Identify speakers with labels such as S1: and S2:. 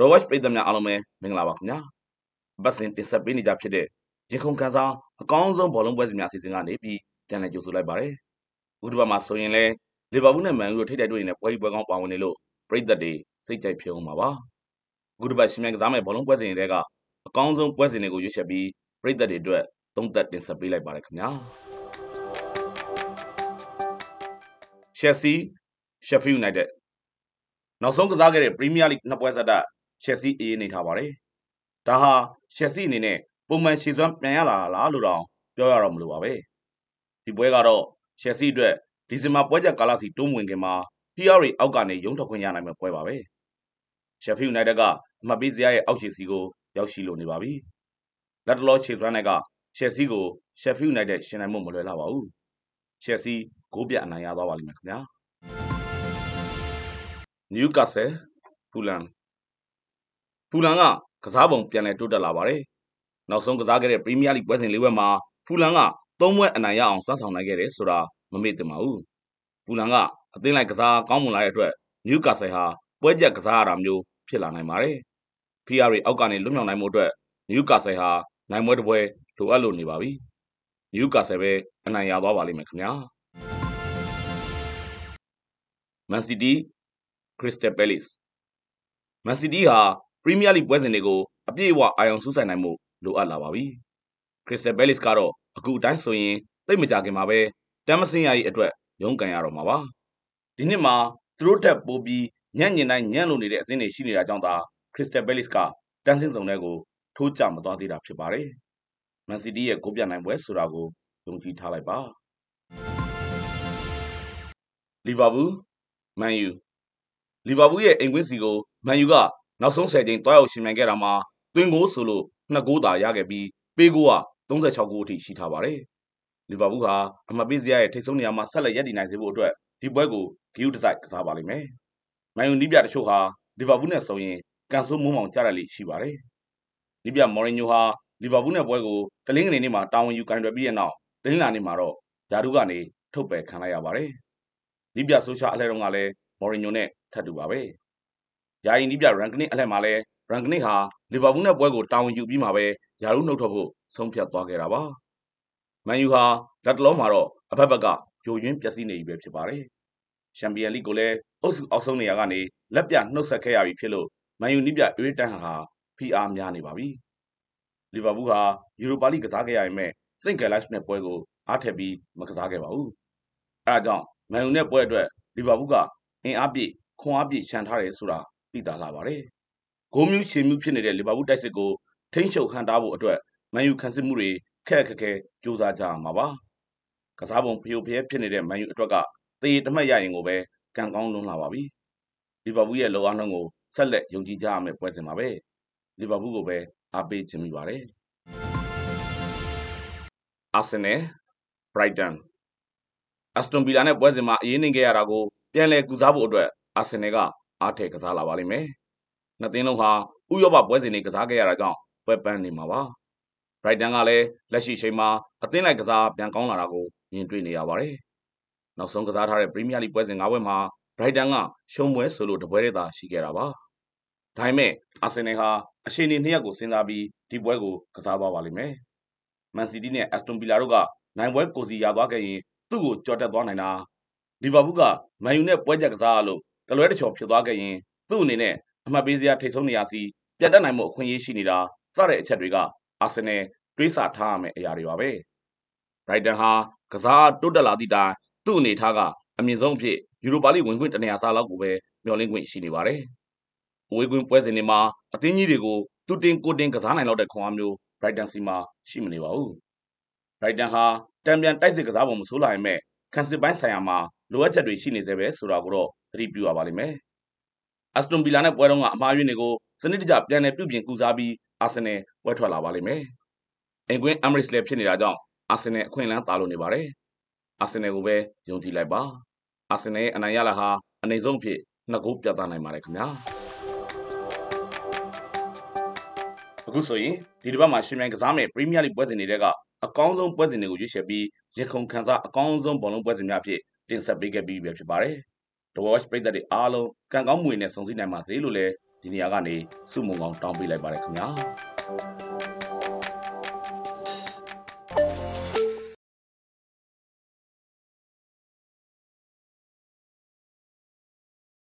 S1: Draw Watch ပရိသတ်များအားလုံးပဲမင်္ဂလာပါခင်ဗျာ။ပတ်စဉ်တင်ဆက်ပေးနေကြဖြစ်တဲ့ရင်ခုန်ခန်းစားအကောင်းဆုံးဘောလုံးပွဲစဉ်များအစီအစဉ်ကနေပြီးပြန်လည်ကြိုဆိုလိုက်ပါတယ်။အခုဒီပတ်မှာဆိုရင်လည်းလီဗာပူးနဲ့မန်ယူတို့ထိပ်တိုက်တွေ့နေတဲ့ပွဲကြီးပွဲကောင်းပါဝင်နေလို့ပရိသတ်တွေစိတ်ကြိုက်ဖြစ်အောင်ပါပါ။အခုဒီပတ်ရှင်မြန်ကစားမဲ့ဘောလုံးပွဲစဉ်တွေကအကောင်းဆုံးပွဲစဉ်တွေကိုရွေးချယ်ပြီးပရိသတ်တွေအတွက်သုံးသက်တင်ဆက်ပေးလိုက်ပါတယ်ခင်ဗျာ။ရှက်ဆီရှက်ဖီးယူနိုက်တက်နောက်ဆုံးကစားခဲ့တဲ့ပရီးမီးယားလိနှစ်ပွဲဆက်တိုက် ရှက်ဆီအေးနေထားပါတယ်။ဒါဟာရှက်ဆီအနေနဲ့ပုံမှန်ရှည်စွမ်းပြန်ရလာလားလို့တော့ပြောရတော့မလို့ပါပဲ။ဒီပွဲကတော့ရှက်ဆီအတွက်ဒီဇင်ဘာပွဲချက်ကာလစီတွန်းဝင်ခင်မှာ PR တွေအောက်ကနေရုံးထွက်ခွင့်ရနိုင်မယ့်ပွဲပါပဲ။ရှက်ဖီးယူနိုက်တက်ကအမှတ်ပေးစရာရဲ့အောက်ခြေစီကိုရောက်ရှိလို့နေပါပြီ။လက်တလောခြေစွမ်းတွေကရှက်ဆီကိုရှက်ဖီးယူနိုက်တက်ရှင်နိုင်မှုမလွယ်လာပါဘူး။ရှက်ဆီဂိုးပြအနိုင်ရသွားပါလိမ့်မယ်ခင်ဗျာ။နယူးကာဆယ်ဖူလန် ဖူလန်ကကစားပုံပြန်လည်တိုးတက်လာပါတယ်။နောက်ဆုံးကစားခဲ့တဲ့ပရီးမီးယားလိပွဲစဉ်လေးပွဲမှာဖူလန်ကသုံးပွဲအနိုင်ရအောင်စွမ်းဆောင်နိုင်ခဲ့တယ်ဆိုတာမမေ့သင့်ပါဘူး။ဖူလန်ကအသင်းလိုက်ကစားကောင်းမွန်လာတဲ့အတွက်နယူးကာဆယ်ဟာပွဲချက်ကစားရတာမျိုးဖြစ်လာနိုင်ပါတယ်။ PR တွေအောက်ကနေလွတ်မြောက်နိုင်မှုအတွက်နယူးကာဆယ်ဟာနိုင်ပွဲတစ်ပွဲလိုအပ်လို့နေပါပြီ။နယူးကာဆယ်ပဲအနိုင်ရသွားပါလိမ့်မယ်ခင်ဗျာ။မန်စီးတီးခရစ္စတယ်ပဲလေ့စ်မန်စီးတီးဟာ ပရီးမီးယားလိပွဲစဉ်တွေကိုအပြည့်အဝအာရုံစူးစိုက်နိုင်မှုလိုအပ်လာပါပြီ။ခရစ္စတယ်ပဲလေ့စ်ကတော့အခုအတိုင်းဆိုရင်သိပ်မကြခင်မှာပဲတမ်းမစင်းရရေးအတွက်ရုန်းကန်ရတော့မှာပါ။ဒီနှစ်မှာသူတို့တက်ပိုးပြီးညံ့ညင်တိုင်းညံ့လို့နေတဲ့အသင်းတွေရှိနေတာကြောင့်သာခရစ္စတယ်ပဲလေ့စ်ကတန်းစင်းစုံတွေကိုထိုးကြမသွားသေးတာဖြစ်ပါတယ်။မန်စီးတီးရဲ့ကိုပြနိုင်ပွဲဆိုတာကိုယုံကြည်ထားလိုက်ပါ။လီဗာပူးမန်ယူလီဗာပူးရဲ့အိမ်ကွင်းစီကိုမန်ယူက နောက်ဆုံး၁၀ချိန်တွားရောက်ရှင်မြန်ခဲ့တာမှာသွင်းဂိုးဆိုလို့နှစ်ဂိုးသာရခဲ့ပြီးပေးဂိုးက36ဂိုးအထိရှိထားပါတယ်။လီဗာပူးဟာအမှတ်ပေးစရာရဲ့ထိပ်ဆုံးနေရာမှာဆက်လက်ရပ်တည်နိုင်စေဖို့အတွက်ဒီပွဲကိုဂီယူတစိုက်ကစားပါလိမ့်မယ်။မန်ယူနီးပြတချို့ဟာလီဗာပူးနဲ့ဆုံရင်ကန်ဆိုးမိုးမောင်ကြရလိရှိပါတယ်။နီးပြမော်ရင်ညိုဟာလီဗာပူးနဲ့ပွဲကိုတလင်းကနေနေ့မှာတာဝန်ယူကင်တွယ်ပြီးတဲ့နောက်တလင်းလာနေ့မှာတော့ယာဒူးကနေထုတ်ပယ်ခံလိုက်ရပါတယ်။နီးပြဆိုရှာအလှဲတုန်းကလည်းမော်ရင်ညိုနဲ့ထပ်တူပါပဲ။ ယာယီနီးပြရန်ကနစ်အလှဲမှာလည်းရန်ကနစ်ဟာလီဗာပူးနဲ့ပွဲကိုတာဝန်ယူပြီးမှပဲယာဒူးနှုတ်ထွက်ဖို့ဆုံးဖြတ်သွားခဲ့တာပါ။မန်ယူဟာလက်တလုံးမှာတော့အဖက်ဘက်ကယိုယွင်းပျက်စီးနေပြီပဲဖြစ်ပါတယ်။ချန်ပီယံလိကိုလည်းအုပ်စုအောက်ဆုံးနေရာကနေလက်ပြနှုတ်ဆက်ခဲ့ရပြီဖြစ်လို့မန်ယူနီးပြအေးတန်ဟာဖိအားများနေပါပြီ။လီဗာပူးဟာယူရိုပါလိကစားခဲ့ရပေမဲ့စိန့်ကယ်လိုက်နဲ့ပွဲကိုအားထက်ပြီးမကစားခဲ့ပါဘူး။အဲဒါကြောင့်မန်ယူနဲ့ပွဲအတွက်လီဗာပူးကအင်အားပြည့်ခွန်အားပြည့်ခြံထားတယ်ဆိုတာ သိသာလာပါတယ်။ဂိုးမျိုးရှင်မျိုးဖြစ်နေတဲ့ လီဗာပူးတိုက်စစ်ကို ထိန်းချုပ်ဟန်တားဖို့အတွက် မန်ယူခံစစ်မှုတွေ ခက်ခက်ခဲကြိုးစားကြရမှာပါ။ကစားပုံဖျို့ဖျဲဖြစ်နေတဲ့ မန်ယူအတွက်ကတရေတမှတ်ရရင်ကိုပဲ ကံကောင်းလွန်းလာပါပြီ။လီဗာပူးရဲ့လောအားနှုန်းကို ဆက်လက် ယုံကြည်ကြရမယ့် ပွဲစဉ်ပါပဲ။လီဗာပူးကိုပဲ အားပေးခြင်းမိပါတယ်။အာဆင်နယ်ဘရိုက်တန်အက်စတွန်ဗီလာနဲ့ ပွဲစဉ်မှာ အရေးနိုင်ခဲ့ရတာကို ပြန်လည်ကုစားဖို့အတွက် အာဆင်နယ်က အားထည့်ကစားလာပါလိမ့်မယ်။နှစ်သင်းလုံးဟာဥရောပပွဲစဉ်တွေကစားခဲ့ရတာကြောင့်ပွဲပန်းနေမှာပါ။ Brighton ကလည်းလက်ရှိချိန်မှာအသင်းလိုက်ကစားပြန်ကောင်းလာတာကိုမြင်တွေ့နေရပါတယ်။နောက်ဆုံးကစားထားတဲ့ Premier League ပွဲစဉ်၅ပွဲမှာ Brighton ကရှုံးပွဲဆိုလို့တပွဲတည်းသာရှိခဲ့တာပါ။ဒါပေမဲ့ Arsenal ဟာအရှိန်နှစ်ရက်ကိုစဉ်းစားပြီးဒီပွဲကိုကစားသွားပါလိမ့်မယ်။ Man City နဲ့ Aston Villa တို့ကနိုင်ပွဲကိုစီရသွားခဲ့ရင်သူ့ကိုကြော်တက်သွားနိုင်တာလီဗာပူးကမန်ယူနဲ့ပွဲချက်ကစားရလို့ တလွဲတချော်ဖြစ်သွားခဲ့ရင်သူ့အနေနဲ့အမှတ်ပေးစရာထိတ်ဆုံးနေရာစီပြတ်တက်နိုင်မှုအခွင့်အရေးရှိနေတာစတဲ့အချက်တွေကအာဆင်နယ်တွေးဆထားရမယ့်အရာတွေပါပဲ။ Brighton ဟာကစားတိုးတက်လာသည့်တိုင်သူ့အနေထားကအမြင့်ဆုံးအဖြစ်ယူရိုပါလိဝင်ခွင့်တနေရာစားလောက်ကိုပဲမျှော်လင့်ခွင့်ရှိနေပါတယ်။အဝေးကွင်းပွဲစဉ်တွေမှာအသင်းကြီးတွေကိုသူတင်ကိုတင်ကစားနိုင်လောက်တဲ့ခွန်အားမျိုး Brighton စီမှာရှိမနေပါဘူး။ Brighton ဟာတံပြန်တိုက်စစ်ကစားပုံမဆိုးလာရင်မဲ့ခံစစ်ပိုင်းဆိုင်ရာမှာလိုအပ်ချက်တွေရှိနေသေးပဲဆိုတာကိုတော့ သတိပြုရပါလိမ့်မယ်။ Aston Villa နဲ့ပွဲတုန်းကအမှားယွင်းတွေကိုစနစ်တကျပြန်လည်ပြုပြင်ကူစားပြီးအာဆင်နယ်ပွဲထွက်လာပါလိမ့်မယ်။အိမ်ကွင်း Emirates လည်းဖြစ်နေတာကြောင့်အာဆင်နယ်အခွင့်အလမ်းတာလို့နေပါတယ်။အာဆင်နယ်ကိုပဲယုံကြည်လိုက်ပါ။အာဆင်နယ်ရဲ့အနိုင်ရလာဟာအနေဆုံးအဖြစ်နှစ်ဂိုးပြသနိုင်ပါတယ်ခင်ဗျာ။အခုဆိုရင်ဒီတစ်ပတ်မှာရှင်မြိုင်ကစားမယ့် Premier League ပွဲစဉ်တွေကအကောင်းဆုံးပွဲစဉ်တွေကိုရွေးချယ်ပြီးရခုံခန်းစားအကောင်းဆုံးဘောလုံးပွဲစဉ်များဖြစ်တင်ဆက်ပေးခဲ့ပြီးပဲဖြစ်ပါတယ်။ The Watch ပရိသတ်တွေအားလုံးကံကောင်းမွေနဲ့ဆုံစည်းနိုင်ပါစေလို့လည်းဒီနေရာကနေဆုမွန်ကောင်းတောင်းပေးလိုက်ပါတယ်ခင်ဗျာ။